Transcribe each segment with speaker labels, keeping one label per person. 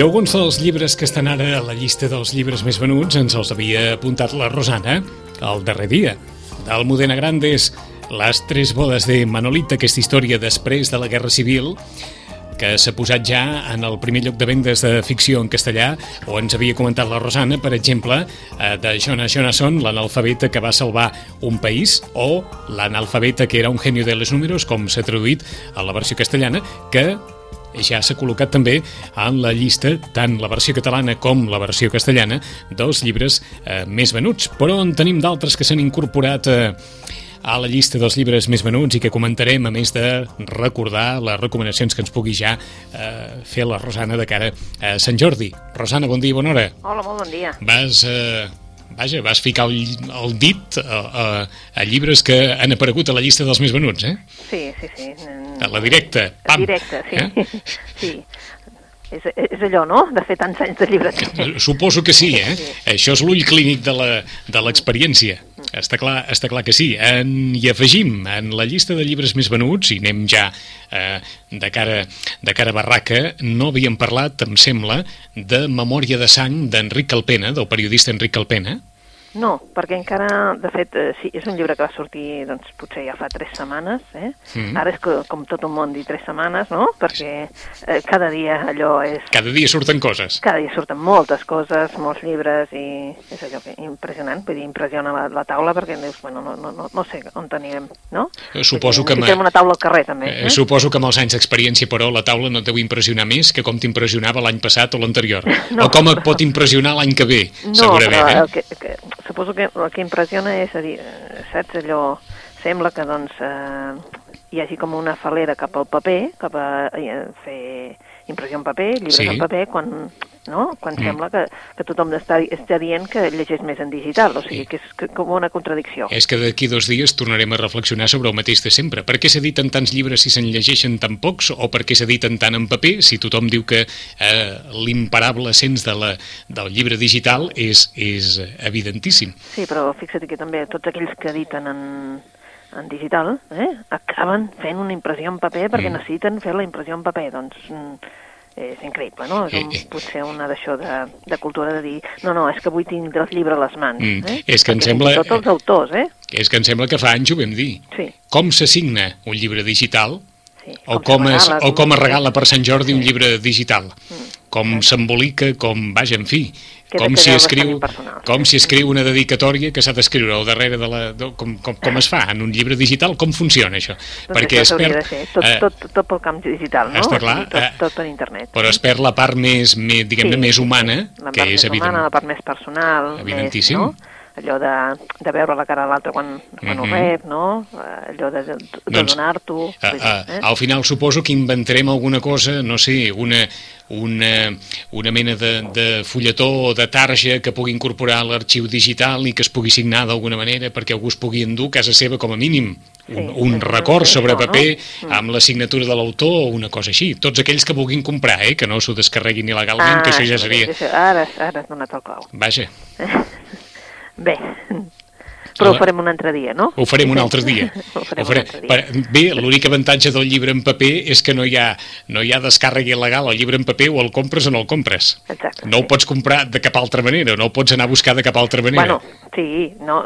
Speaker 1: Alguns dels llibres que estan ara a la llista dels llibres més venuts ens els havia apuntat la Rosana el darrer dia. D'Almudena Grandes, Les tres bodes de Manolita, aquesta història després de la Guerra Civil, que s'ha posat ja en el primer lloc de vendes de ficció en castellà, o ens havia comentat la Rosana, per exemple, eh, de Jonas Jonasson, l'analfabeta que va salvar un país, o l'analfabeta que era un genio de les números, com s'ha traduït a la versió castellana, que ja s'ha col·locat també en la llista, tant la versió catalana com la versió castellana, dels llibres eh, més venuts. Però en tenim d'altres que s'han incorporat eh, a la llista dels llibres més venuts i que comentarem, a més de recordar les recomanacions que ens pugui ja eh, fer la Rosana de cara a Sant Jordi. Rosana, bon dia i bona hora.
Speaker 2: Hola, molt bon dia.
Speaker 1: Vas... Eh, Vaja, vas ficar el, el dit a, a, a llibres que han aparegut a la llista dels més venuts, eh?
Speaker 2: Sí, sí, sí.
Speaker 1: A la directa, pam!
Speaker 2: Directe, sí.
Speaker 1: Eh?
Speaker 2: sí. És, és allò, no?, de fer tants anys de llibres.
Speaker 1: Suposo que sí, eh?
Speaker 2: Sí.
Speaker 1: Això és l'ull clínic de l'experiència. Està clar, està clar que sí. En, I afegim, en la llista de llibres més venuts, i anem ja eh, de, cara, de cara a barraca, no havíem parlat, em sembla, de Memòria de sang d'Enric Calpena, del periodista Enric Calpena.
Speaker 2: No, perquè encara, de fet, eh, sí, és un llibre que va sortir, doncs, potser ja fa tres setmanes, eh?
Speaker 1: Mm.
Speaker 2: Ara és co- com tot un món dir tres setmanes, no?, perquè eh, cada dia allò és...
Speaker 1: Cada dia surten coses.
Speaker 2: Cada dia surten moltes coses, molts llibres, i és allò que impressionant, vull dir, impressiona la, la taula, perquè dius, bueno, no, no, no, no sé on anirem, no?
Speaker 1: Eh, suposo
Speaker 2: dir,
Speaker 1: que
Speaker 2: Necessitem
Speaker 1: ma-
Speaker 2: una taula al carrer, també.
Speaker 1: Eh, suposo que amb els anys d'experiència, però, la taula no et deu impressionar més que com t'impressionava l'any passat o l'anterior.
Speaker 2: No.
Speaker 1: O com et pot impressionar l'any que ve,
Speaker 2: No,
Speaker 1: segurament,
Speaker 2: però
Speaker 1: eh?
Speaker 2: el que, que, suposo que el que impressiona és, a dir, eh, saps, allò, sembla que, doncs, eh, hi hagi com una falera cap al paper, cap a eh, fer impressió en paper, llibres
Speaker 1: Sí.
Speaker 2: en paper, quan, no? quan
Speaker 1: Mm.
Speaker 2: sembla que, que tothom està, està dient que llegeix més en digital, o sigui,
Speaker 1: Sí.
Speaker 2: que és que, com una contradicció.
Speaker 1: És que d'aquí dos dies tornarem a reflexionar sobre el mateix de sempre. Per què s'editen tants llibres si se'n llegeixen tan pocs? O per què s'editen tant en paper si tothom diu que eh, l'imparable sens de la, del llibre digital és, és evidentíssim?
Speaker 2: Sí, però fixa't que també tots aquells que editen en, en digital eh, acaben fent una impressió en paper perquè
Speaker 1: Mm.
Speaker 2: necessiten fer la impressió en paper. Doncs mm, és increïble, no? És un,
Speaker 1: Eh, eh.
Speaker 2: potser una d'això de, de cultura de dir no, no, és que avui tinc el llibre a les mans.
Speaker 1: Mm,
Speaker 2: Eh?
Speaker 1: és que em
Speaker 2: Perquè
Speaker 1: sembla-
Speaker 2: fins i Tot els autors, eh?
Speaker 1: És que em sembla que fa anys ho vam dir.
Speaker 2: Sí,
Speaker 1: Com s'assigna un llibre digital
Speaker 2: sí.
Speaker 1: o com,
Speaker 2: se
Speaker 1: es,
Speaker 2: regala,
Speaker 1: o com es regala per Sant Jordi un
Speaker 2: Sí.
Speaker 1: llibre digital? Com s'embolica, com, vaja, en fi, com si escriu, com si escriu una dedicatòria que s'ha d'escriure al darrere de la... De, com, com, com es fa en un llibre digital? Com funciona això?
Speaker 2: Doncs això s'hauria de ser, tot,
Speaker 1: eh,
Speaker 2: tot, tot pel camp digital, no?
Speaker 1: està clar,
Speaker 2: tot,
Speaker 1: eh,
Speaker 2: tot per internet.
Speaker 1: però es perd la part més, més diguem-ne, més humana,
Speaker 2: la
Speaker 1: que
Speaker 2: part
Speaker 1: és
Speaker 2: més
Speaker 1: evident.
Speaker 2: humana, la part més personal,
Speaker 1: Evidentíssim.
Speaker 2: Més, no? Allò de, de veure la cara a l'altre quan, quan
Speaker 1: Mhm.
Speaker 2: ho rep, no? Allò de, de, de
Speaker 1: Doncs,
Speaker 2: donar-t'ho. Eh?
Speaker 1: al final suposo que inventarem alguna cosa, no sé, una, una, una mena de, de fulletó o de tarja que pugui incorporar a l'arxiu digital i que es pugui signar d'alguna manera perquè algú es pugui endur a casa seva com a mínim un,
Speaker 2: Sí,
Speaker 1: un record sobre
Speaker 2: això, no?
Speaker 1: paper
Speaker 2: Mm.
Speaker 1: amb la signatura de l'autor o una cosa així. Tots aquells que vulguin comprar, eh, que no s'ho descarreguin il·legalment, que això ja seria...
Speaker 2: Ah, ara, ara has donat el clau.
Speaker 1: Vaja,
Speaker 2: Bé, però ho farem un altre dia, no?
Speaker 1: ho farem un altre dia.
Speaker 2: ho farem
Speaker 1: Ho farem.
Speaker 2: un altre dia.
Speaker 1: Bé, l'únic avantatge del llibre en paper és que no hi ha, no hi ha descàrrega il·legal. El llibre en paper o el compres o no el compres.
Speaker 2: Exacte.
Speaker 1: No ho pots comprar de cap altra manera, no ho pots anar a buscar de cap altra manera.
Speaker 2: Bueno, sí, no,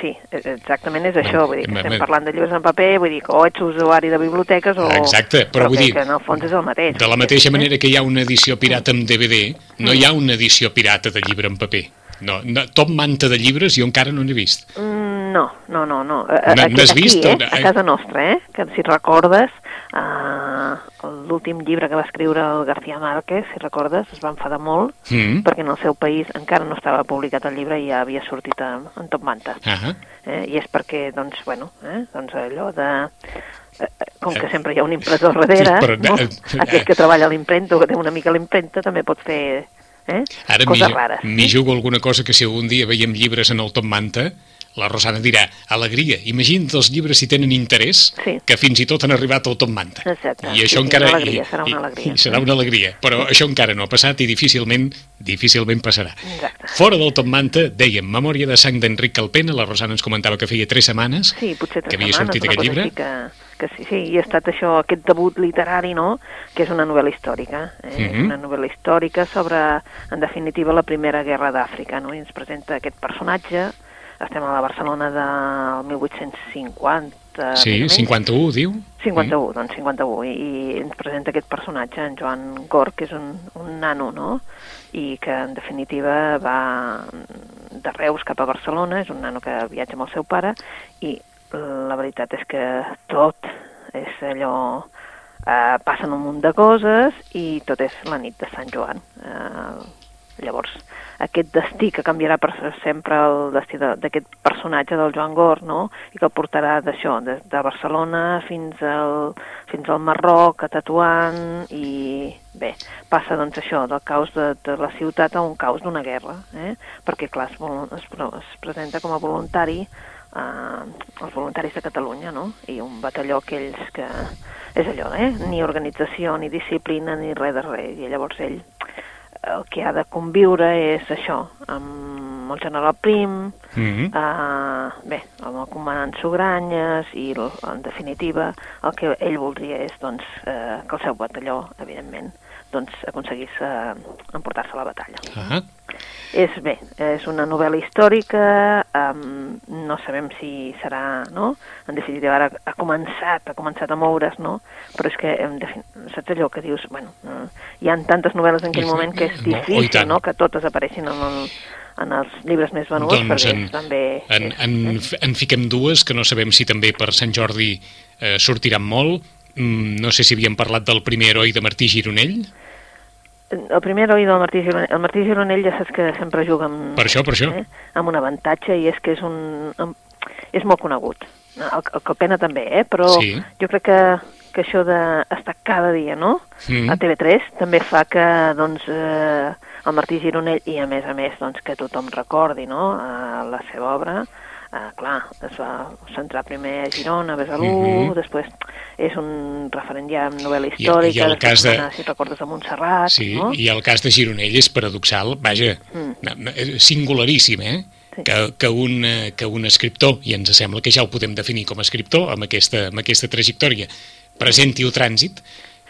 Speaker 2: sí, exactament és això, vull dir, que estem parlant de llibres en paper, vull dir que o ets usuari de biblioteques o...
Speaker 1: Exacte, però vull
Speaker 2: que,
Speaker 1: dir-
Speaker 2: Que en el fons és el mateix.
Speaker 1: De la mateixa manera que hi ha una edició pirata amb DVD, no hi ha una edició pirata de llibre en paper. No, no, tot manta de llibres jo encara no n'he vist.
Speaker 2: Mm, No, no, no, no. A-
Speaker 1: No-
Speaker 2: aquí,
Speaker 1: vist,
Speaker 2: eh?
Speaker 1: o no?
Speaker 2: A casa nostra, eh? Que si recordes, uh, l'últim llibre que va escriure el García Márquez, si recordes, es va enfadar molt,
Speaker 1: Mm.
Speaker 2: perquè en el seu país encara no estava publicat el llibre i ja havia sortit en, en top manta.
Speaker 1: Ah,
Speaker 2: Eh? I és perquè, doncs, bueno, eh? doncs allò de... eh, eh, Com que
Speaker 1: Eh.
Speaker 2: sempre hi ha un impressor darrere,
Speaker 1: Però,
Speaker 2: no?
Speaker 1: eh,
Speaker 2: aquest que treballa a l'impremta o que té una mica l'impremta també pot fer eh?
Speaker 1: Ara
Speaker 2: coses
Speaker 1: m'hi
Speaker 2: rares.
Speaker 1: m'hi jugo alguna cosa que si algun dia veiem llibres en el Top Manta, la Rosana dirà, alegria, imagina't els llibres si tenen interès,
Speaker 2: Sí.
Speaker 1: que fins i tot han arribat al Top Manta.
Speaker 2: Exacte.
Speaker 1: I això
Speaker 2: Sí, sí,
Speaker 1: encara...
Speaker 2: una alegria,
Speaker 1: i-
Speaker 2: serà una
Speaker 1: i-
Speaker 2: alegria.
Speaker 1: I, serà una alegria, però això encara no ha passat i difícilment, difícilment passarà.
Speaker 2: Exacte.
Speaker 1: Fora del Top Manta, dèiem, Memòria de sang d'Enric Calpena, la Rosana ens comentava que feia tres setmanes
Speaker 2: Sí, potser tres
Speaker 1: que havia
Speaker 2: setmanes,
Speaker 1: sortit aquest llibre.
Speaker 2: així Que, que sí, sí, i ha estat això, aquest debut literari, no?, que és una novel·la històrica. Eh? És
Speaker 1: Mhm.
Speaker 2: una novel·la històrica sobre, en definitiva, la Primera Guerra d'Àfrica, no?, i ens presenta aquest personatge, estem a la Barcelona del 1850...
Speaker 1: Sí,
Speaker 2: més o menys.
Speaker 1: 51, diu?
Speaker 2: 51,
Speaker 1: Mm.
Speaker 2: doncs 51, i, i ens presenta aquest personatge, en Joan Gor, que és un, un nano, no?, i que en definitiva va de Reus cap a Barcelona, és un nano que viatja amb el seu pare, i la veritat és que tot és allò... Eh, passen un munt de coses i tot és la nit de Sant Joan. Eh, llavors, aquest destí que canviarà per sempre el destí de- d'aquest personatge del Joan Gor, no? i que el portarà d'això, de, de Barcelona fins al, fins al Marroc, a Tatuant, i bé, passa doncs això, del caos de, de la ciutat a un caos d'una guerra, eh? perquè clar, es, es, es presenta com a voluntari eh, els voluntaris de Catalunya, no? I un batalló aquells que... És allò, eh? Ni organització, ni disciplina, ni res de res. I llavors ell el que ha de conviure és això, amb el general Prim,
Speaker 1: Mm.
Speaker 2: eh, bé, amb el comandant Sugranyes i, l- en definitiva, el que ell voldria és doncs, eh, que el seu batalló, evidentment, doncs, aconseguís eh, emportar-se a la batalla.
Speaker 1: Ah,
Speaker 2: És bé, és una novel·la històrica, um, no sabem si serà, no? En definitiva, ara ha començat, ha començat a moure's, no? Però és que, en defin... saps allò que dius, bueno, eh, hi ha tantes novel·les en aquell moment que és
Speaker 1: no, oh,
Speaker 2: difícil,
Speaker 1: tant.
Speaker 2: no?, que totes apareixin en, el, en els llibres més venuts,
Speaker 1: doncs
Speaker 2: perquè
Speaker 1: en,
Speaker 2: també...
Speaker 1: en,
Speaker 2: és,
Speaker 1: en,
Speaker 2: eh?
Speaker 1: en fiquem dues, que no sabem si també per Sant Jordi eh, sortiran molt. Mm, no sé si havíem parlat del primer heroi de Martí Gironell.
Speaker 2: El primer heroi del Martí Gironell, el Martí Gironell ja saps que sempre juga amb,
Speaker 1: Per això, per això.
Speaker 2: eh, amb un avantatge i és que és un amb- és molt conegut. El, el Calpena també, eh? però
Speaker 1: Sí.
Speaker 2: jo crec que, que això d'estar cada dia no?
Speaker 1: Mm.
Speaker 2: a TV3 també fa que doncs, eh, el Martí Gironell i a més a més doncs, que tothom recordi no? eh, la seva obra eh, clar, es va centrar primer a Girona, a Besalú,
Speaker 1: Mhm.
Speaker 2: després és un referent ja en novel·la
Speaker 1: I- i
Speaker 2: històrica,
Speaker 1: el cas de-
Speaker 2: si recordes, a Montserrat,
Speaker 1: Sí,
Speaker 2: no?
Speaker 1: i el cas de Gironell és paradoxal, vaja,
Speaker 2: Mm.
Speaker 1: singularíssim, eh?
Speaker 2: Sí.
Speaker 1: Que, que, un, eh, que un escriptor, i ens sembla que ja ho podem definir com a escriptor, amb aquesta, amb aquesta trajectòria, presenti el trànsit,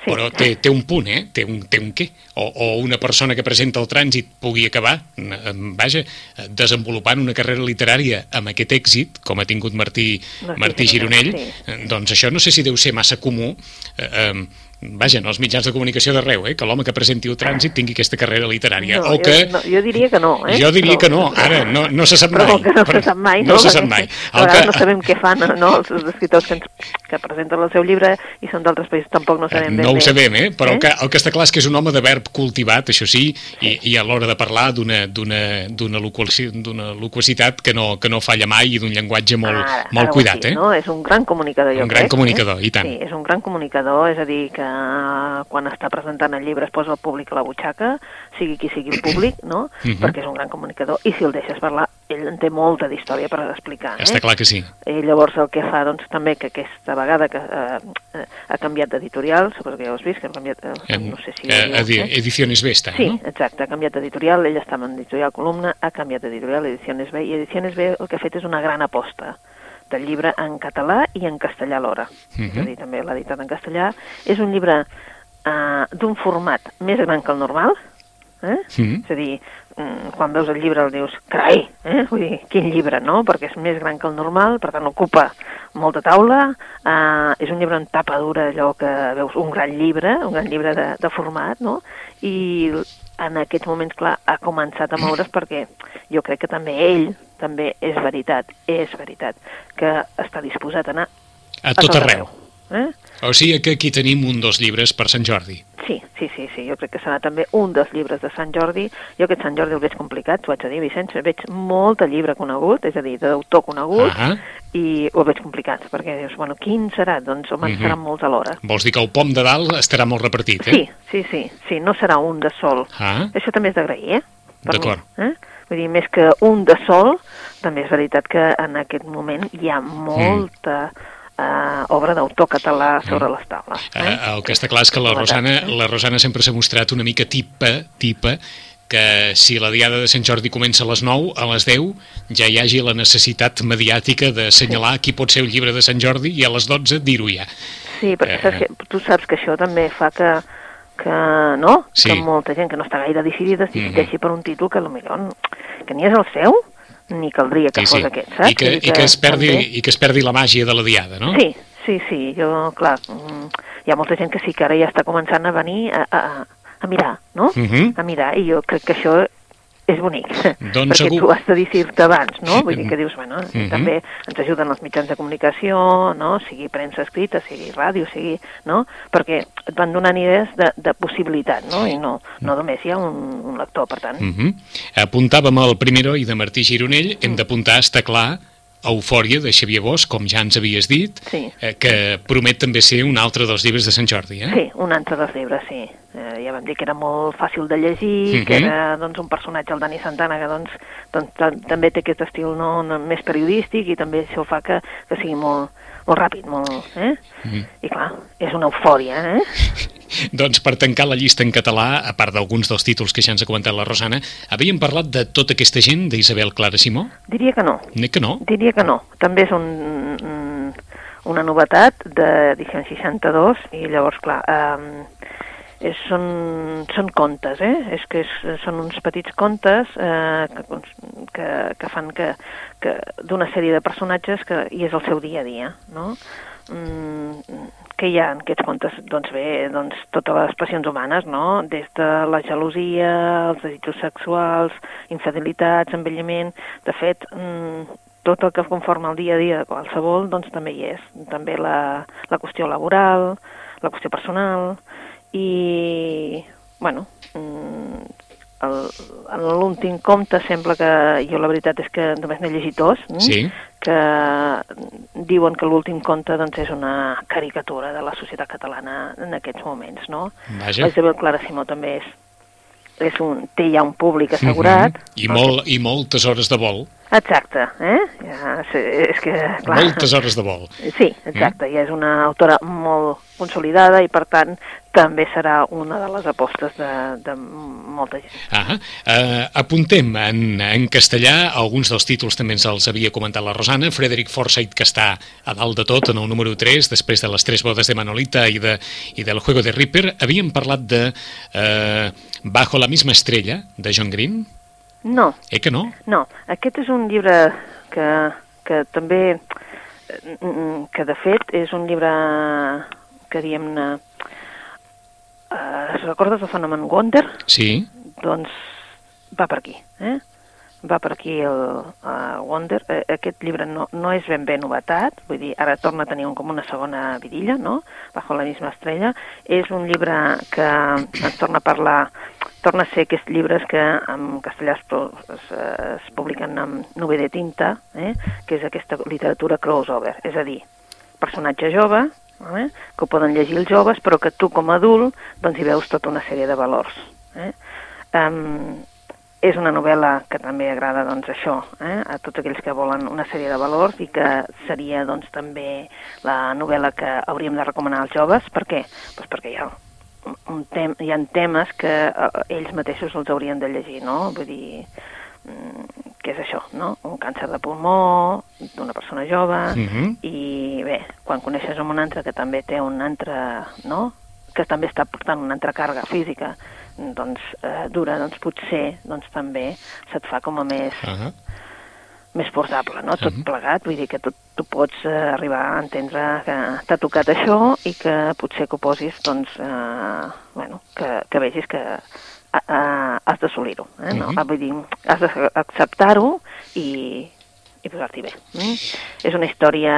Speaker 2: Sí.
Speaker 1: però té, té un punt, eh? Té un, té un què? O, o una persona que presenta el trànsit pugui acabar, eh, vaja, eh, desenvolupant una carrera literària amb aquest èxit, com ha tingut Martí,
Speaker 2: Martí
Speaker 1: Martí
Speaker 2: Gironell,
Speaker 1: Gironell,
Speaker 2: sí.
Speaker 1: eh, doncs això no sé si deu ser massa comú, eh, eh, vaja, en els mitjans de comunicació d'arreu, eh, que l'home que presenti el trànsit tingui aquesta carrera literària.
Speaker 2: No,
Speaker 1: o que...
Speaker 2: jo, no, jo diria que no, eh?
Speaker 1: Jo diria
Speaker 2: Però-
Speaker 1: que no, ara, no, no se sap
Speaker 2: però
Speaker 1: mai.
Speaker 2: que no se sap mai, no?
Speaker 1: No se sap mai. El que-
Speaker 2: no sabem què fan no? els, escriptors que, ens, que presenten el seu llibre i són d'altres països, tampoc no sabem ben
Speaker 1: no ho
Speaker 2: bé.
Speaker 1: sabem, eh? però eh? El, que, el que està clar és que és un home de verb cultivat, això sí, i, i a l'hora de parlar d'una d'una d'una loquaci- d'una loquacitat que no, que no falla mai i d'un llenguatge molt,
Speaker 2: Ara,
Speaker 1: molt
Speaker 2: ara
Speaker 1: cuidat.
Speaker 2: dic,
Speaker 1: Eh?
Speaker 2: No? És un gran comunicador, jo
Speaker 1: Un gran
Speaker 2: crec,
Speaker 1: comunicador,
Speaker 2: eh?
Speaker 1: i tant.
Speaker 2: Sí, és un gran comunicador, és a dir, que quan està presentant el llibre es posa el públic a la butxaca, sigui qui sigui el públic, no?
Speaker 1: Mhm.
Speaker 2: Perquè és un gran comunicador, i si el deixes parlar, ell en té molta d'història per explicar. Eh?
Speaker 1: Està clar que sí.
Speaker 2: I llavors el que fa, doncs, també que aquesta vegada que eh, eh, ha canviat d'editorial, suposo que ja ho has vist, que ha canviat, eh,
Speaker 1: En,
Speaker 2: no sé si...
Speaker 1: eh, edi- Ediciones Vesta,
Speaker 2: Sí,
Speaker 1: no?
Speaker 2: exacte, ha canviat d'editorial, ell estava en editorial Columna, ha canviat d'editorial Ediciones B, i Ediciones B el que ha fet és una gran aposta del llibre en català i en castellà alhora.
Speaker 1: Mhm.
Speaker 2: És a dir, també l'ha editat en castellà. És un llibre eh, d'un format més gran que el normal, eh?
Speaker 1: Mhm.
Speaker 2: És a dir, mm, quan veus el llibre el dius, carai, eh? Vull dir, quin llibre, no? Perquè és més gran que el normal, per tant ocupa molta taula, eh, és un llibre en tapa dura, allò que veus, un gran llibre, un gran llibre de, de format, no? I en aquests moments, clar, ha començat a moure's perquè jo crec que també ell, també és veritat, és veritat, que està disposat a anar
Speaker 1: A tot arreu.
Speaker 2: Eh?
Speaker 1: O sigui que aquí tenim un dos llibres per Sant Jordi.
Speaker 2: Sí, sí, sí, sí, jo crec que serà també un dels llibres de Sant Jordi. Jo aquest Sant Jordi el veig complicat, t'ho haig de dir, Vicenç, veig molt de llibre conegut, és a dir, d'autor conegut,
Speaker 1: Ah.
Speaker 2: i ho veig complicat, perquè dius, bueno, quin serà? Doncs, home,
Speaker 1: Mhm.
Speaker 2: mm -hmm. seran molts alhora.
Speaker 1: Vols dir que el pom de dalt estarà molt repartit, eh?
Speaker 2: Sí, sí, sí, sí, no serà un de sol.
Speaker 1: Ah,
Speaker 2: Això també és d'agrair, eh?
Speaker 1: D'acord.
Speaker 2: Eh? Vull dir, més que un de sol, també és veritat que en aquest moment hi ha molta eh, obra d'autor català sobre les taules.
Speaker 1: eh, el que està clar és que la Rosana, la Rosana sempre s'ha mostrat una mica tipa, tipa, que si la diada de Sant Jordi comença a les 9, a les 10 ja hi hagi la necessitat mediàtica d'assenyalar qui pot ser un llibre de Sant Jordi i a les 12 dir-ho ja.
Speaker 2: Sí, perquè
Speaker 1: Eh,
Speaker 2: saps que, tu saps que això també fa que, que no?
Speaker 1: Sí.
Speaker 2: Que molta gent que no està gaire decidida es decideixi per un títol que potser que ni és el seu, ni caldria que
Speaker 1: Sí,
Speaker 2: fos
Speaker 1: sí.
Speaker 2: aquest, saps?
Speaker 1: I que,
Speaker 2: Vull dir
Speaker 1: i, que es perdi,
Speaker 2: també-
Speaker 1: I que es perdi la màgia de la diada, no?
Speaker 2: Sí, sí, sí, jo, clar, mm, hi ha molta gent que sí que ara ja està començant a venir a, a, a mirar, no?
Speaker 1: Mhm.
Speaker 2: A mirar, i jo crec que això és bonic,
Speaker 1: Doncs
Speaker 2: perquè
Speaker 1: segur-
Speaker 2: tu has de dir-te abans, no? Vull dir que dius, bueno,
Speaker 1: Mhm.
Speaker 2: també ens ajuden els mitjans de comunicació, no? Sigui premsa escrita, sigui ràdio, sigui, no? Perquè et van donant idees de, de possibilitat, no? I no, no només hi ha un, un lector, per tant.
Speaker 1: Mm -hmm. Apuntàvem el primer heroi de Martí Gironell, hem d'apuntar, està clar, Eufòria, de Xavier Bosch, com ja ens havies dit,
Speaker 2: Sí.
Speaker 1: eh, que promet també ser un altre dels llibres de Sant Jordi, eh?
Speaker 2: Sí, un altre dels llibres, sí. Eh, ja vam dir que era molt fàcil de llegir,
Speaker 1: Mhm.
Speaker 2: que era doncs, un personatge, el Dani Santana, que doncs, doncs, ta- també té aquest estil no, no, més periodístic i també això fa que, que sigui molt, molt ràpid, molt, eh?
Speaker 1: Mhm.
Speaker 2: I clar, és una eufòria, eh?
Speaker 1: Doncs per tancar la llista en català, a part d'alguns dels títols que ja ens ha comentat la Rosana, havíem parlat de tota aquesta gent d'Isabel Clara Simó?
Speaker 2: Diria que no,
Speaker 1: Ne que no?
Speaker 2: diria que no. També és un, un, una novetat d'edició 62 i llavors, clar, eh, és, són, són contes, eh? És que és, són uns petits contes eh, que, que, que fan que, que d'una sèrie de personatges que, i és el seu dia a dia, no? Mm, què hi ha en aquests contes? Doncs bé, doncs totes les passions humanes, no? Des de la gelosia, els desitjos sexuals, infidelitats, envelliment... De fet, mm, tot el que conforma el dia a dia de qualsevol, doncs també hi és. També la, la qüestió laboral, la qüestió personal, i, bueno, mm, en l'últim compte sembla que, jo la veritat és que només n'he llegit dos, mm?
Speaker 1: Sí.
Speaker 2: que diuen que l'últim conte doncs, és una caricatura de la societat catalana en aquests moments, no?
Speaker 1: Vaja.
Speaker 2: La Isabel Clara Simó també és, és un, té ja un públic assegurat.
Speaker 1: Mhm. I, molt, I moltes hores de vol.
Speaker 2: Exacte, eh? Ja, és, és que, clar...
Speaker 1: Moltes hores de vol.
Speaker 2: Sí, exacte, ja és una autora molt consolidada i, per tant, també serà una de les apostes de, de molta gent.
Speaker 1: Ah, uh, apuntem en, en castellà, alguns dels títols també ens els havia comentat la Rosana, Frederick Forsyth, que està a dalt de tot, en el número 3, després de les tres bodes de Manolita i, de, i del Juego de Ripper. Havíem parlat de uh, Bajo la misma estrella, de John Green?
Speaker 2: No,
Speaker 1: Eh que no?
Speaker 2: no, aquest és un llibre que, que també, mm, que de fet és un llibre que diguem-ne, eh, recordes el fenomen Wonder?
Speaker 1: Sí.
Speaker 2: Doncs va per aquí, eh? Va per aquí el uh, Wonder. Eh, aquest llibre no, no és ben bé novetat, vull dir, ara torna a tenir un, com una segona vidilla, no?, Bajo la misma estrella. És un llibre que ens torna a parlar, torna a ser aquests llibres que en castellà es, es, es publiquen amb nube de tinta, eh? que és aquesta literatura crossover, és a dir, personatge jove, eh? que ho poden llegir els joves, però que tu com a adult doncs, hi veus tota una sèrie de valors. Eh? Um, és una novel·la que també agrada doncs, això, eh? a tots aquells que volen una sèrie de valors i que seria doncs, també la novel·la que hauríem de recomanar als joves. Per què? Pues perquè hi ha, un tem hi ha temes que eh, ells mateixos els haurien de llegir, no? Vull dir, què és això, no? Un càncer de pulmó d'una persona jove
Speaker 1: Mhm.
Speaker 2: i bé, quan coneixes un altre que també té un altre, no? que també està portant una altra càrrega física doncs, eh, dura, doncs potser doncs, també se't fa com a més,
Speaker 1: Uh -huh.
Speaker 2: més portable, no? Tot
Speaker 1: Mhm.
Speaker 2: plegat, vull dir que tu, tu pots eh, arribar a entendre que t'ha tocat això i que potser que ho posis, doncs, eh, bueno, que, que vegis que eh, eh, has d'assolir-ho, eh? no?
Speaker 1: Mhm.
Speaker 2: Vull dir, has d'acceptar-ho i, i posar-t'hi bé. Mm? És una història,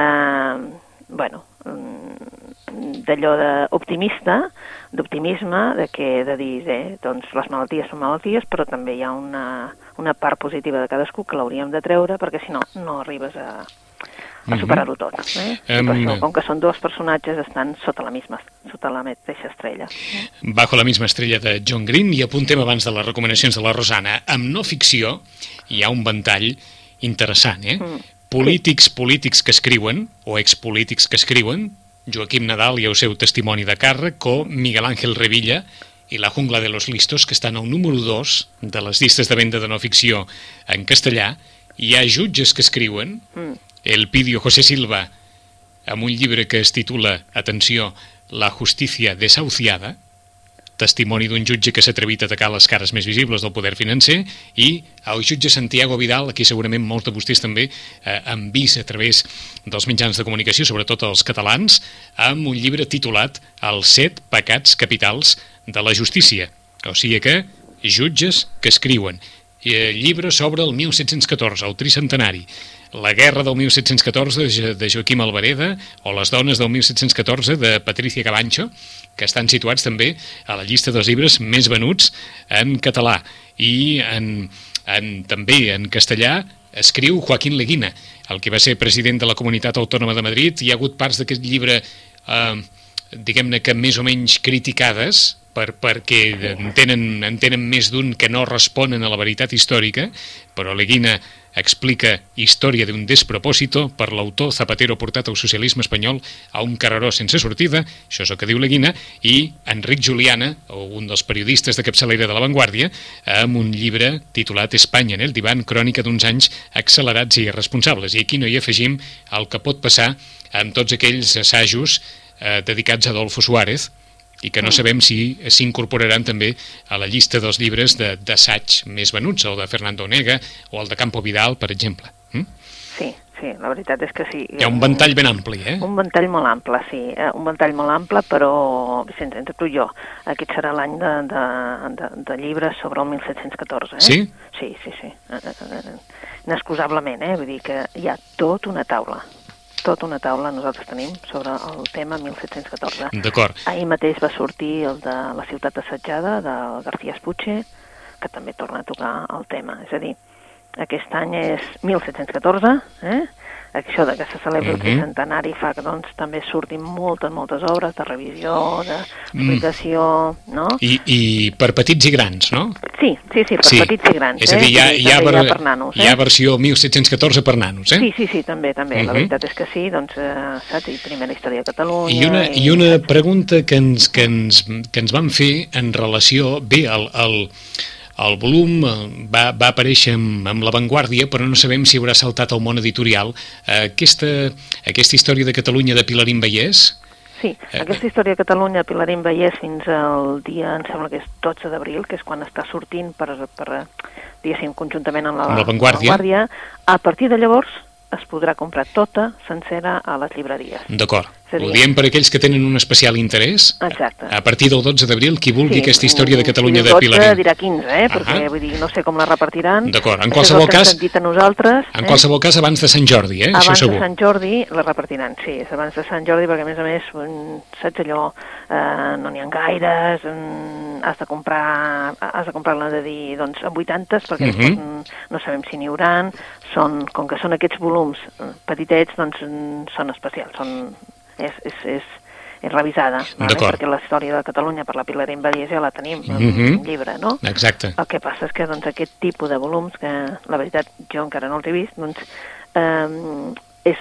Speaker 2: bueno, mm, d'allò d'optimista, d'optimisme, de que de dir, eh, doncs les malalties són malalties, però també hi ha una, una part positiva de cadascú que l'hauríem de treure, perquè si no, no arribes a, a superar-ho tot. Eh? Um, per això, com que són dos personatges, estan sota la, misma, sota la mateixa estrella.
Speaker 1: Bajo la misma estrella de John Green, i apuntem abans de les recomanacions de la Rosana, amb no ficció hi ha un ventall interessant, eh? Mm. Polítics, polítics que escriuen, o expolítics que escriuen, Joaquim Nadal i el seu testimoni de càrrec, o Miguel Ángel Revilla i La jungla de los listos, que estan al número 2 de les llistes de venda de no ficció en castellà. Hi ha jutges que escriuen, mm. El Pidio José Silva, amb un llibre que es titula, atenció, La justícia desahuciada, testimoni d'un jutge que s'ha atrevit a atacar les cares més visibles del poder financer, i el jutge Santiago Vidal, aquí segurament molts de vostès també eh, han vist a través dels mitjans de comunicació, sobretot els catalans, amb un llibre titulat Els set pecats capitals de la justícia. O sigui que jutges que escriuen. El llibre sobre el 1714, el tricentenari, la guerra del 1714 de Joaquim Alvareda o les dones del 1714 de Patricia Cabancho, que estan situats també a la llista dels llibres més venuts en català. I en, en, també en castellà escriu Joaquín Leguina, el que va ser president de la Comunitat Autònoma de Madrid. Hi ha hagut parts d'aquest llibre, eh, diguem-ne que més o menys criticades, per, perquè en tenen, en tenen més d'un que no responen a la veritat històrica, però Leguina explica Història d'un despropòsito per l'autor Zapatero portat al socialisme espanyol a un carreró sense sortida, això és el que diu la Guina, i Enric Juliana, un dels periodistes de capçalera de La Vanguardia, amb un llibre titulat Espanya en el divan, crònica d'uns anys accelerats i irresponsables. I aquí no hi afegim el que pot passar amb tots aquells assajos eh, dedicats a Adolfo Suárez, i que no mm. sabem si s'incorporaran també a la llista dels llibres d'assaig de, més venuts, el de Fernando Onega o el de Campo Vidal, per exemple. Mm?
Speaker 2: Sí, sí, la veritat és que sí.
Speaker 1: Hi ha un ventall ben ampli, eh?
Speaker 2: Un ventall molt ample, sí, eh, un ventall molt ample, però, Vicent, entre tu i jo, aquest serà l'any de, de, de, de llibres sobre el 1714, eh?
Speaker 1: Sí?
Speaker 2: Sí, sí, sí, eh, eh, inexcusablement, eh? Vull dir que hi ha tot una taula tota una taula nosaltres tenim sobre el tema 1714.
Speaker 1: D'acord.
Speaker 2: Ahir mateix va sortir el de la ciutat assetjada, del García Espuche, que també torna a tocar el tema. És a dir, aquest any és 1714, eh? Això de que se celebra el uh -huh. centenari fa que doncs, també surtin moltes, moltes obres de revisió, d'explicació, mm. no?
Speaker 1: I, I per petits i grans, no?
Speaker 2: Sí, sí, sí, per sí. petits i grans.
Speaker 1: És a dir, hi ha, eh? hi ha, ver... hi ha per nanos. Eh? Hi ha versió 1714 per nanos, eh?
Speaker 2: Sí, sí, sí, també, també. Uh -huh. La veritat és que sí, doncs, eh, saps? I primera història de Catalunya...
Speaker 1: I una, i, i una pregunta que ens, que, ens, que ens van fer en relació... Bé, el, el, el volum eh, va, va aparèixer amb, amb l'avantguàrdia, però no sabem si haurà saltat al món editorial. Eh, aquesta, aquesta història de Catalunya de Pilarín Vallès...
Speaker 2: Sí, eh, aquesta història de Catalunya de Pilarín Vallès fins al dia, em sembla que és 12 d'abril, que és quan està sortint per, per diguéssim, conjuntament amb
Speaker 1: l'avantguàrdia.
Speaker 2: La, a partir de llavors es podrà comprar tota, sencera, a les llibreries.
Speaker 1: D'acord. Ho diem per aquells que tenen un especial interès.
Speaker 2: Exacte.
Speaker 1: A partir del 12 d'abril, qui vulgui sí, aquesta història de Catalunya de Pilarín.
Speaker 2: El 12 dirà 15, eh? perquè vull dir, no sé com la repartiran.
Speaker 1: D'acord, en qualsevol cas...
Speaker 2: a nosaltres.
Speaker 1: En eh? qualsevol cas, abans de Sant Jordi, eh?
Speaker 2: Abans
Speaker 1: Això segur.
Speaker 2: de Sant Jordi la repartiran, sí, és abans de Sant Jordi, perquè a més a més, saps allò, eh, no n'hi ha gaires, mm, has de comprar, has de comprar-la de dir, doncs, amb 80, perquè uh -huh. no sabem si n'hi hauran, són, com que són aquests volums eh, petitets, doncs mm, són especials, són és, és, és, és revisada, vale? perquè la història de Catalunya per la Pilar Invalies ja la tenim en mm -hmm. un llibre, no?
Speaker 1: Exacte.
Speaker 2: El que passa és que doncs, aquest tipus de volums, que la veritat jo encara no els he vist, doncs eh, és,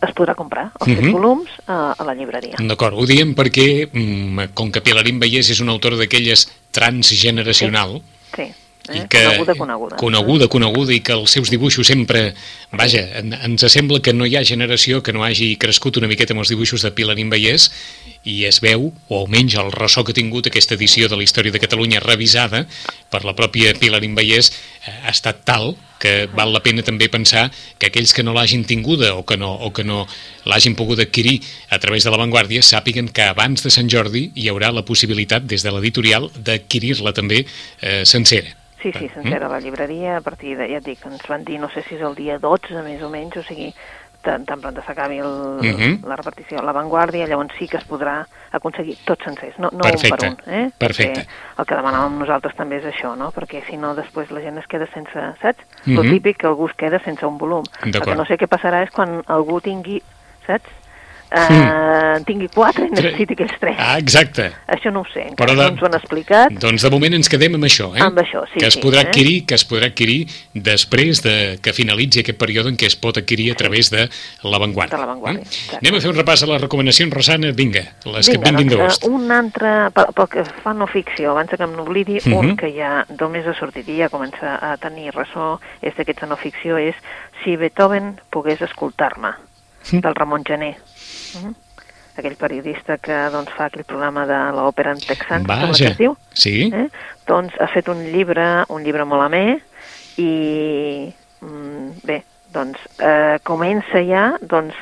Speaker 2: es podrà comprar els mm -hmm. volums a, a la llibreria.
Speaker 1: D'acord, ho diem perquè, mm, com que Pilarín Vallès és un autor d'aquelles transgeneracional,
Speaker 2: sí. sí
Speaker 1: Eh? I que,
Speaker 2: coneguda, coneguda.
Speaker 1: Coneguda, coneguda, i que els seus dibuixos sempre... Vaja, en, ens sembla que no hi ha generació que no hagi crescut una miqueta amb els dibuixos de Pilarín Vallès i es veu, o almenys el ressò que ha tingut aquesta edició de la història de Catalunya revisada per la pròpia Pilarín Vallès eh, ha estat tal que val la pena també pensar que aquells que no l'hagin tinguda o que no, o que no l'hagin pogut adquirir a través de l'avantguàrdia sàpiguen que abans de Sant Jordi hi haurà la possibilitat des de l'editorial d'adquirir-la també eh, sencera.
Speaker 2: Sí, sí, sencera mm. la llibreria, a partir de, ja et dic, ens van dir, no sé si és el dia 12, més o menys, o sigui, tan, pronta s'acabi el,
Speaker 1: Mhm.
Speaker 2: la repartició a l'avantguàrdia, llavors sí que es podrà aconseguir tots sencers, no, no
Speaker 1: Perfecte,
Speaker 2: un per un. Eh?
Speaker 1: perfecte.
Speaker 2: Perquè el que demanàvem nosaltres també és això, no? perquè si no després la gent es queda sense, saps?
Speaker 1: Mhm.
Speaker 2: Lo típic que algú es queda sense un volum. El que no sé què passarà és quan algú tingui, saps? Uh, tingui quatre i necessiti aquells tres.
Speaker 1: Ah, exacte.
Speaker 2: Això no ho sé,
Speaker 1: Però
Speaker 2: encara
Speaker 1: de-
Speaker 2: no ens ho han explicat.
Speaker 1: Doncs de moment ens quedem amb això, eh?
Speaker 2: Amb això, sí,
Speaker 1: que es
Speaker 2: sí,
Speaker 1: podrà
Speaker 2: eh?
Speaker 1: adquirir, que es podrà adquirir després de que finalitzi aquest període en què es pot adquirir a través de l'avantguàrdia.
Speaker 2: De l'avantguàrdia,
Speaker 1: Eh? Anem a fer un repàs a les recomanacions, Rosana. Vinga, les que et vinguin
Speaker 2: doncs,
Speaker 1: gust.
Speaker 2: eh, un altre, pel, pel que fa no ficció, abans que em n'oblidi,
Speaker 1: Mhm.
Speaker 2: un que ja només ha sortit i ja comença a tenir ressò, és d'aquests de no ficció, és Si Beethoven pogués escoltar-me,
Speaker 1: Mhm.
Speaker 2: del Ramon Gené. Mhm. Aquell periodista que doncs, fa aquell programa de l'òpera en texans,
Speaker 1: Vaja,
Speaker 2: que es diu.
Speaker 1: sí.
Speaker 2: Eh? Doncs ha fet un llibre, un llibre molt amè, i mm, bé, doncs eh, comença ja doncs,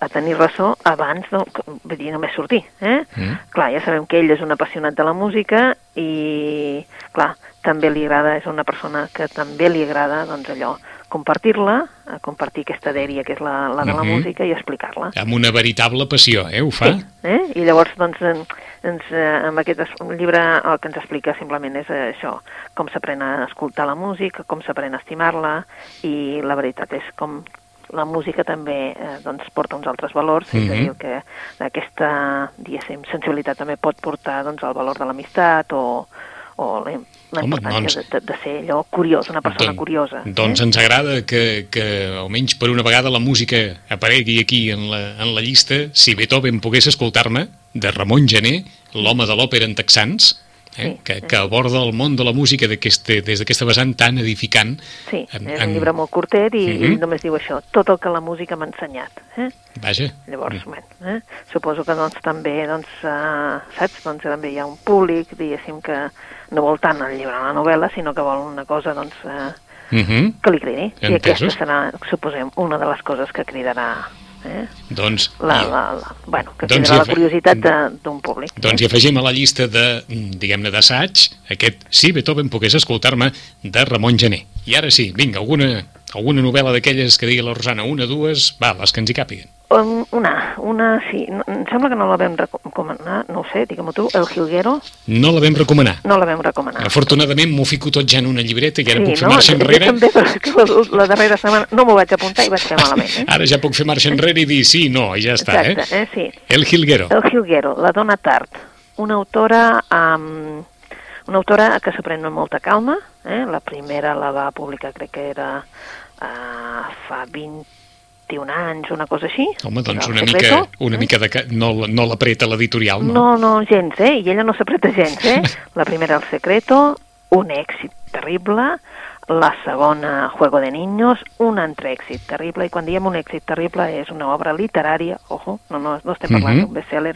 Speaker 2: a tenir ressò abans, de, vull dir, només sortir. Eh?
Speaker 1: Mm.
Speaker 2: Clar, ja sabem que ell és un apassionat de la música i, clar, també li agrada, és una persona que també li agrada, doncs allò, compartir-la, eh, compartir aquesta dèria que és la, la de la
Speaker 1: Mhm.
Speaker 2: música i explicar-la.
Speaker 1: Amb una veritable passió, eh? Ho fa?
Speaker 2: Sí, eh? I llavors, doncs, en, ens, eh, amb aquest llibre el que ens explica simplement és eh, això, com s'aprèn a escoltar la música, com s'aprèn a estimar-la, i la veritat és com la música també eh, doncs, porta uns altres valors, és a
Speaker 1: Mhm.
Speaker 2: dir, que aquesta, diguéssim, sensibilitat també pot portar doncs, el valor de l'amistat o, o la, importància
Speaker 1: doncs-
Speaker 2: de, de, ser allò curiós, una persona
Speaker 1: Don-
Speaker 2: curiosa.
Speaker 1: Doncs ens agrada que, que almenys per una vegada la música aparegui aquí en la, en la llista Si Beethoven pogués escoltar-me, de Ramon Gené, l'home de l'òpera en texans, eh?
Speaker 2: Sí,
Speaker 1: que,
Speaker 2: sí.
Speaker 1: que aborda el món de la música des d'aquesta vessant tan edificant.
Speaker 2: Sí,
Speaker 1: en-
Speaker 2: és
Speaker 1: en-
Speaker 2: un llibre molt curtet i,
Speaker 1: Mhm.
Speaker 2: i només diu això, tot el que la música m'ha ensenyat. Eh?
Speaker 1: Vaja,
Speaker 2: Llavors, bueno, eh? suposo que doncs, també, doncs, eh, saps, doncs, també hi ha un públic, diguéssim, que no vol tant el llibre la novel·la, sinó que vol una cosa doncs, eh,
Speaker 1: Mhm.
Speaker 2: que li cridi. I aquesta
Speaker 1: Entesos.
Speaker 2: serà, suposem, una de les coses que cridarà eh?
Speaker 1: doncs,
Speaker 2: la, la, la, bueno, que
Speaker 1: Doncs
Speaker 2: la curiositat d'un públic.
Speaker 1: doncs hi afegim a la llista de, diguem-ne, d'assaig, aquest Si Beethoven pogués escoltar-me, de Ramon Gené. I ara sí, vinga, alguna, alguna novel·la d'aquelles que digui la Rosana, una, dues, va, les que ens hi càpiguen.
Speaker 2: Um, una, una, sí, no, em sembla que no la vam recomanar, no ho sé, digue-m'ho tu, El Jilguero,
Speaker 1: No la vam recomanar.
Speaker 2: no la vam recomanar.
Speaker 1: Afortunadament m'ho fico tot ja en una llibreta i ara puc fer
Speaker 2: no?
Speaker 1: marxa
Speaker 2: Jo
Speaker 1: enrere.
Speaker 2: també, però és que la, la darrera setmana no m'ho vaig apuntar i vaig fer malament. Eh?
Speaker 1: Ara ja puc fer marxa enrere i dir sí, no, i ja està,
Speaker 2: Exacte,
Speaker 1: eh?
Speaker 2: eh? sí.
Speaker 1: El Gilguero.
Speaker 2: El Gilguero, la dona tard, una autora um, una autora que s'aprèn amb molta calma, eh? la primera la va publicar crec que era uh, fa 21 anys, una cosa així.
Speaker 1: Home, doncs una mica, una mica de... No, no l'apreta l'editorial, no?
Speaker 2: No, no, gens, eh? I ella no s'apreta gens, eh? La primera, El Secreto, un èxit terrible, la segona, Juego de Niños, un altre èxit terrible, i quan diem un èxit terrible és una obra literària, ojo, no, no, no estem parlant
Speaker 1: Mhm.
Speaker 2: d'un best-seller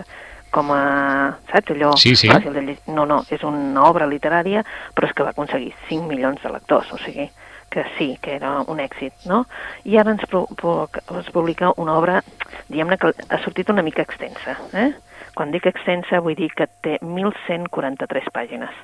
Speaker 2: com a, saps, allò
Speaker 1: Sí, sí.
Speaker 2: fàcil de llegir. No, no, és una obra literària, però és que va aconseguir 5 milions de lectors, o sigui, que sí, que era un èxit, no? I ara ens, es publica una obra, diguem-ne que ha sortit una mica extensa, eh? Quan dic extensa vull dir que té 1.143 pàgines.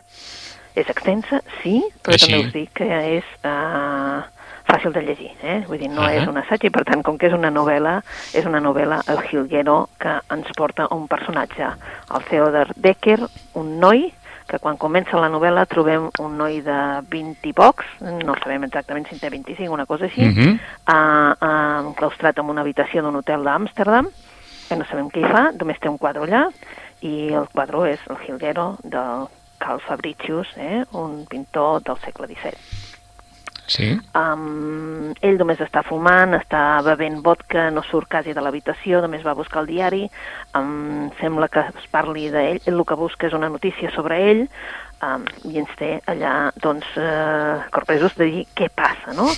Speaker 2: És extensa, sí, però
Speaker 1: Així.
Speaker 2: també us dic que és uh, fàcil de llegir, eh? Vull dir, no
Speaker 1: Ahà.
Speaker 2: és un assaig i per tant, com que és una novel·la, és una novel·la El Gilguero que ens porta un personatge, el Theodor Decker, un noi que quan comença la novel·la trobem un noi de 20 i pocs, no sabem exactament si en té 25, una cosa així,
Speaker 1: Mhm.
Speaker 2: uh, uh, enclaustrat en una habitació d'un hotel d'Amsterdam, que no sabem què hi fa, només té un quadre allà, i el quadre és el Gilguero del Carl Fabricius, eh, un pintor del segle XVII.
Speaker 1: Sí?
Speaker 2: Um, ell només està fumant, està bevent vodka, no surt quasi de l'habitació, només va buscar el diari, um, sembla que es parli d'ell, ell el que busca és una notícia sobre ell, um, i ens té allà, doncs, eh, corpresos de dir què passa, no?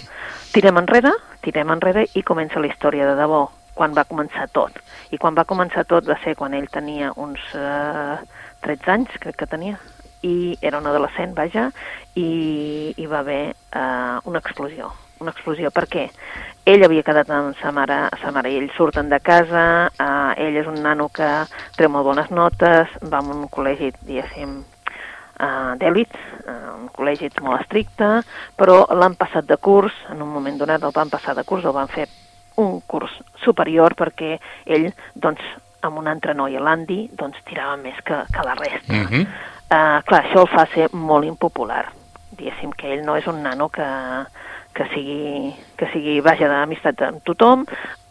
Speaker 2: Tirem enrere, tirem enrere i comença la història de debò, quan va començar tot. I quan va començar tot va ser quan ell tenia uns eh, 13 anys, crec que tenia, i era un adolescent, vaja, i hi va haver eh, una explosió. Una explosió, per què? Ell havia quedat amb sa mare, sa mare i ell surten de casa, eh, ell és un nano que treu molt bones notes, va a un col·legi, diguéssim, uh, d'èlit, uh, un col·legi molt estricte, però l'han passat de curs, en un moment donat el van passar de curs, el van fer un curs superior perquè ell, doncs, amb una altra noia, l'Andy, doncs tirava més que, que la resta.
Speaker 1: Uh -huh.
Speaker 2: Uh, clar, això el fa ser molt impopular. Diguéssim que ell no és un nano que, que sigui, que sigui vaja d'amistat amb tothom,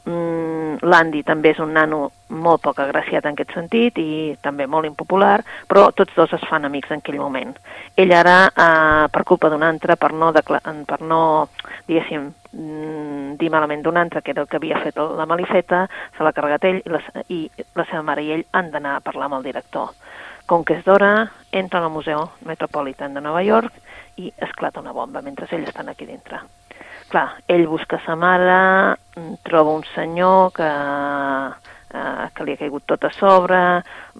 Speaker 2: Mm, L'Andy també és un nano molt poc agraciat en aquest sentit i també molt impopular, però tots dos es fan amics en aquell moment. Ell ara, eh, per culpa d'un altre, per no, per no diguéssim, mm, dir malament d'un altre, que era el que havia fet la malifeta, se l'ha carregat ell i la, i la seva mare i ell han d'anar a parlar amb el director. Com que és d'hora, entren al Museu Metropolitan de Nova York i esclata una bomba mentre ells estan aquí dintre clar, ell busca sa mare, troba un senyor que, eh, que li ha caigut tot a sobre,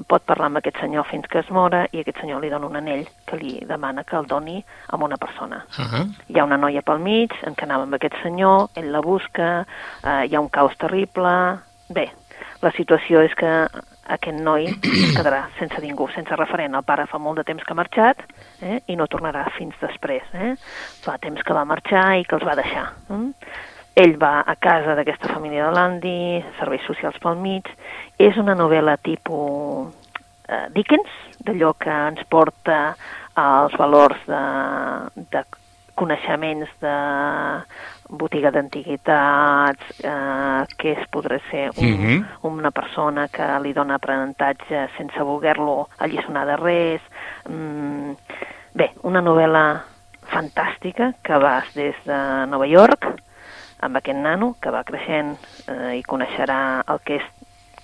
Speaker 2: pot parlar amb aquest senyor fins que es mora i aquest senyor li dona un anell que li demana que el doni a una persona.
Speaker 1: Uh -huh.
Speaker 2: Hi ha una noia pel mig, en què anava amb aquest senyor, ell la busca, eh, hi ha un caos terrible... Bé, la situació és que aquest noi es quedarà sense ningú, sense referent. El pare fa molt de temps que ha marxat eh, i no tornarà fins després. Eh? Fa temps que va marxar i que els va deixar. Eh? Ell va a casa d'aquesta família de l'Andy, serveis socials pel mig. És una novel·la tipus eh, Dickens, d'allò que ens porta als valors de, de coneixements de botiga d'antiguitats, eh, què es podrà ser un, uh -huh. una persona que li dona aprenentatge sense voler-lo alliçonar de res. Mm, bé, una novel·la fantàstica que vas des de Nova York amb aquest nano que va creixent eh, i coneixerà el que és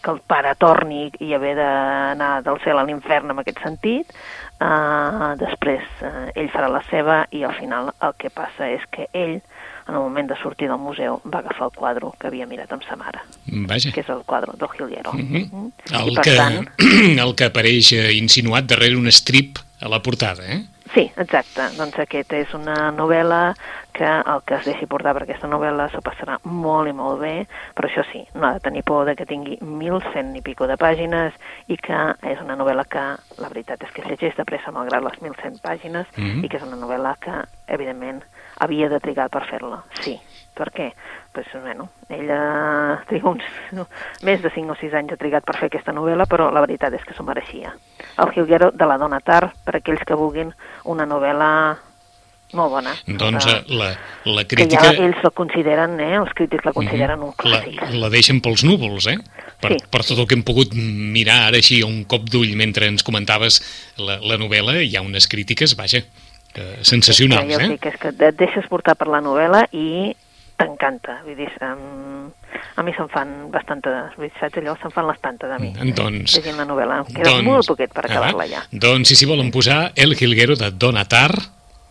Speaker 2: que el pare torni i haver d'anar del cel a l'infern en aquest sentit. Uh, després uh, ell farà la seva i al final el que passa és que ell en el moment de sortir del museu, va agafar el quadre que havia mirat amb sa mare.
Speaker 1: Vaja.
Speaker 2: Que és el quadre del Giliero.
Speaker 1: Mm -hmm. el, que, tant... el que apareix eh, insinuat darrere un strip a la portada, eh?
Speaker 2: Sí, exacte. Doncs aquesta és una novel·la que el que es deixi portar per aquesta novel·la s'ho passarà molt i molt bé, però això sí, no ha de tenir por de que tingui 1.100 i pico de pàgines i que és una novel·la que la veritat és que es llegeix de pressa malgrat les 1.100 pàgines mm -hmm. i que és una novel·la que, evidentment, havia de trigar per fer-la, sí. Per què? Pues, bueno, ella triga uns, més de 5 o 6 anys ha trigat per fer aquesta novel·la, però la veritat és que s'ho mereixia. El Hilguero de la Dona Tar, per aquells que vulguin una novel·la molt bona.
Speaker 1: Doncs uh, la, la crítica...
Speaker 2: Que ja ells la consideren, eh, els crítics la consideren un clàssic.
Speaker 1: La, la deixen pels núvols, eh? Per, sí. per tot el que hem pogut mirar ara així un cop d'ull mentre ens comentaves la, la novel·la, hi ha unes crítiques, vaja, eh, sensacionals,
Speaker 2: sí,
Speaker 1: eh?
Speaker 2: Sí, que és que et deixes portar per la novel·la i t'encanta, vull dir, um, a mi se'n fan bastantes, saps allò, se'n fan les tantes a mi,
Speaker 1: doncs,
Speaker 2: llegint la novel·la, em queda doncs, molt poquet per acabar-la ja.
Speaker 1: Doncs si s'hi volen posar El Hilguero de Donatar,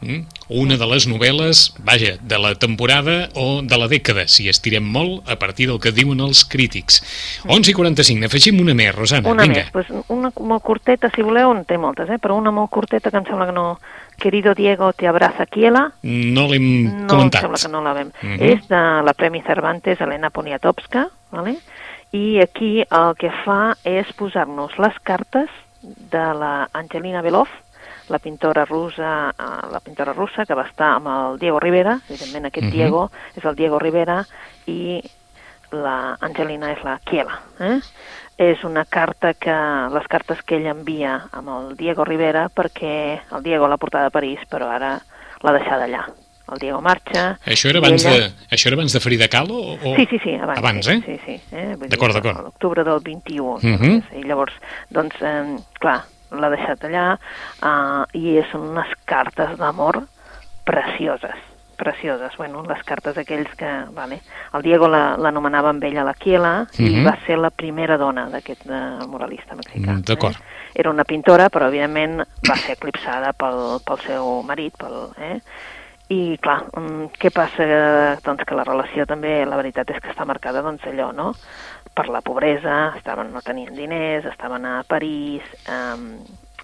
Speaker 1: mm, una de les novel·les, vaja, de la temporada o de la dècada, si estirem molt, a partir del que diuen els crítics. 11 i 45, n'afegim una més, Rosana,
Speaker 2: una
Speaker 1: vinga.
Speaker 2: Més, pues una molt curteta, si voleu, en té moltes, eh? però una molt curteta que em sembla que no, Querido Diego, te abraza Kiela.
Speaker 1: No l'hem
Speaker 2: no,
Speaker 1: comentat.
Speaker 2: No, sembla que no la vam. -huh. És de la Premi Cervantes, Helena Poniatowska, ¿vale? i aquí el que fa és posar-nos les cartes de la Angelina Belov, la pintora russa, eh, la pintora russa que va estar amb el Diego Rivera, evidentment aquest uh mhm. -huh. Diego és el Diego Rivera i la Angelina és la Kiela. Eh? és una carta que, les cartes que ell envia amb el Diego Rivera perquè el Diego l'ha portada a París però ara l'ha deixada allà. El Diego marxa...
Speaker 1: Això era abans, ella... de, això era abans de Frida Kahlo? O...
Speaker 2: Sí, sí, sí, abans.
Speaker 1: Abans, eh?
Speaker 2: Sí, sí. Eh?
Speaker 1: D'acord, d'acord.
Speaker 2: L'octubre del 21. Uh
Speaker 1: -huh.
Speaker 2: I llavors, doncs, eh, clar, l'ha deixat allà eh, i són unes cartes d'amor precioses precioses. Bueno, les cartes aquells que... Vale. El Diego l'anomenava amb ella la Kiela uh -huh. i mhm. va ser la primera dona d'aquest uh, moralista mexicà. Mm,
Speaker 1: D'acord.
Speaker 2: Eh? Era una pintora, però evidentment va ser eclipsada pel, pel seu marit, pel, eh? I, clar, um, què passa? Doncs que la relació també, la veritat és que està marcada, doncs, allò, no? Per la pobresa, estaven, no tenien diners, estaven a París, um,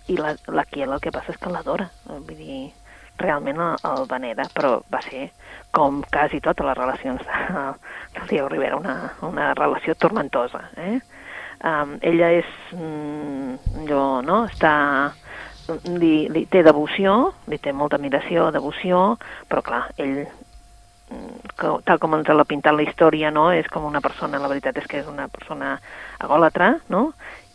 Speaker 2: i la, la Kiela el que passa és que l'adora, vull dir, realment el, el venera, però va ser, com quasi totes les relacions de, Diego Rivera, una, una relació tormentosa. Eh? Um, ella és, mm, allò, no?, està li, li té devoció, li té molta admiració, devoció, però clar, ell que, tal com ens l'ha pintat la història, no? És com una persona, la veritat és que és una persona agòlatra, no?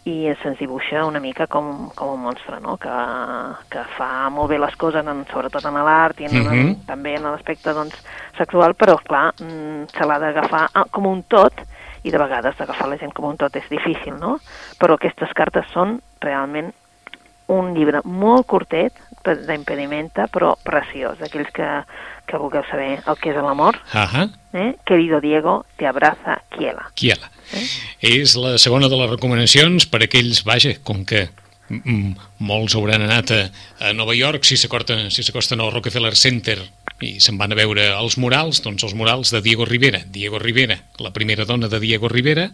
Speaker 2: I se'ns dibuixa una mica com, com un monstre, no? que, que fa molt bé les coses, en, sobretot en l'art i en, uh -huh. en, també en l'aspecte doncs, sexual, però clar, mm, se l'ha d'agafar ah, com un tot, i de vegades agafar la gent com un tot és difícil, no? Però aquestes cartes són realment un llibre molt curtet, d'impedimenta, però preciós, d'aquells que, que vulgueu saber el que és l'amor.
Speaker 1: Uh -huh.
Speaker 2: eh? Querido Diego, te abraza Kiela.
Speaker 1: Kiela. Eh? És la segona de les recomanacions per aquells, vaja, com que molts hauran anat a, a Nova York si s'acosten si al Rockefeller Center i se'n van a veure els murals, doncs els murals de Diego Rivera. Diego Rivera, la primera dona de Diego Rivera,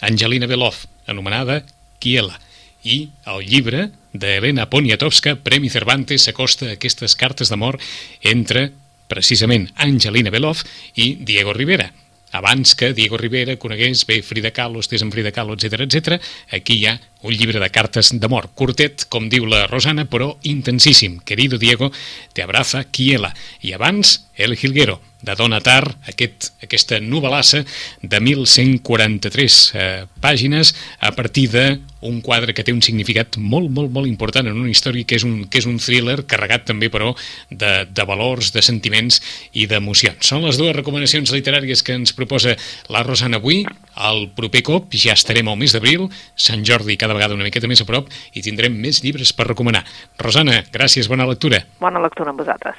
Speaker 1: Angelina Belov, anomenada Kiela. I el llibre d'Helena Poniatowska, Premi Cervantes, s'acosta a aquestes cartes d'amor entre, precisament, Angelina Belov i Diego Rivera abans que Diego Rivera conegués bé Frida Kahlo, estés amb Frida Kahlo, etc etc. aquí hi ha un llibre de cartes d'amor, curtet, com diu la Rosana, però intensíssim. Querido Diego, te abraza Kiela. I abans, El Gilguero, de Dona Tar, aquest, aquesta novel·lassa de 1.143 eh, pàgines a partir d'un quadre que té un significat molt, molt, molt important en una història que és un, que és un thriller carregat també, però, de, de valors, de sentiments i d'emocions. Són les dues recomanacions literàries que ens proposa la Rosana avui. El proper cop ja estarem al mes d'abril, Sant Jordi cada vegada una miqueta més a prop i tindrem més llibres per recomanar. Rosana, gràcies, bona lectura.
Speaker 2: Bona lectura amb vosaltres.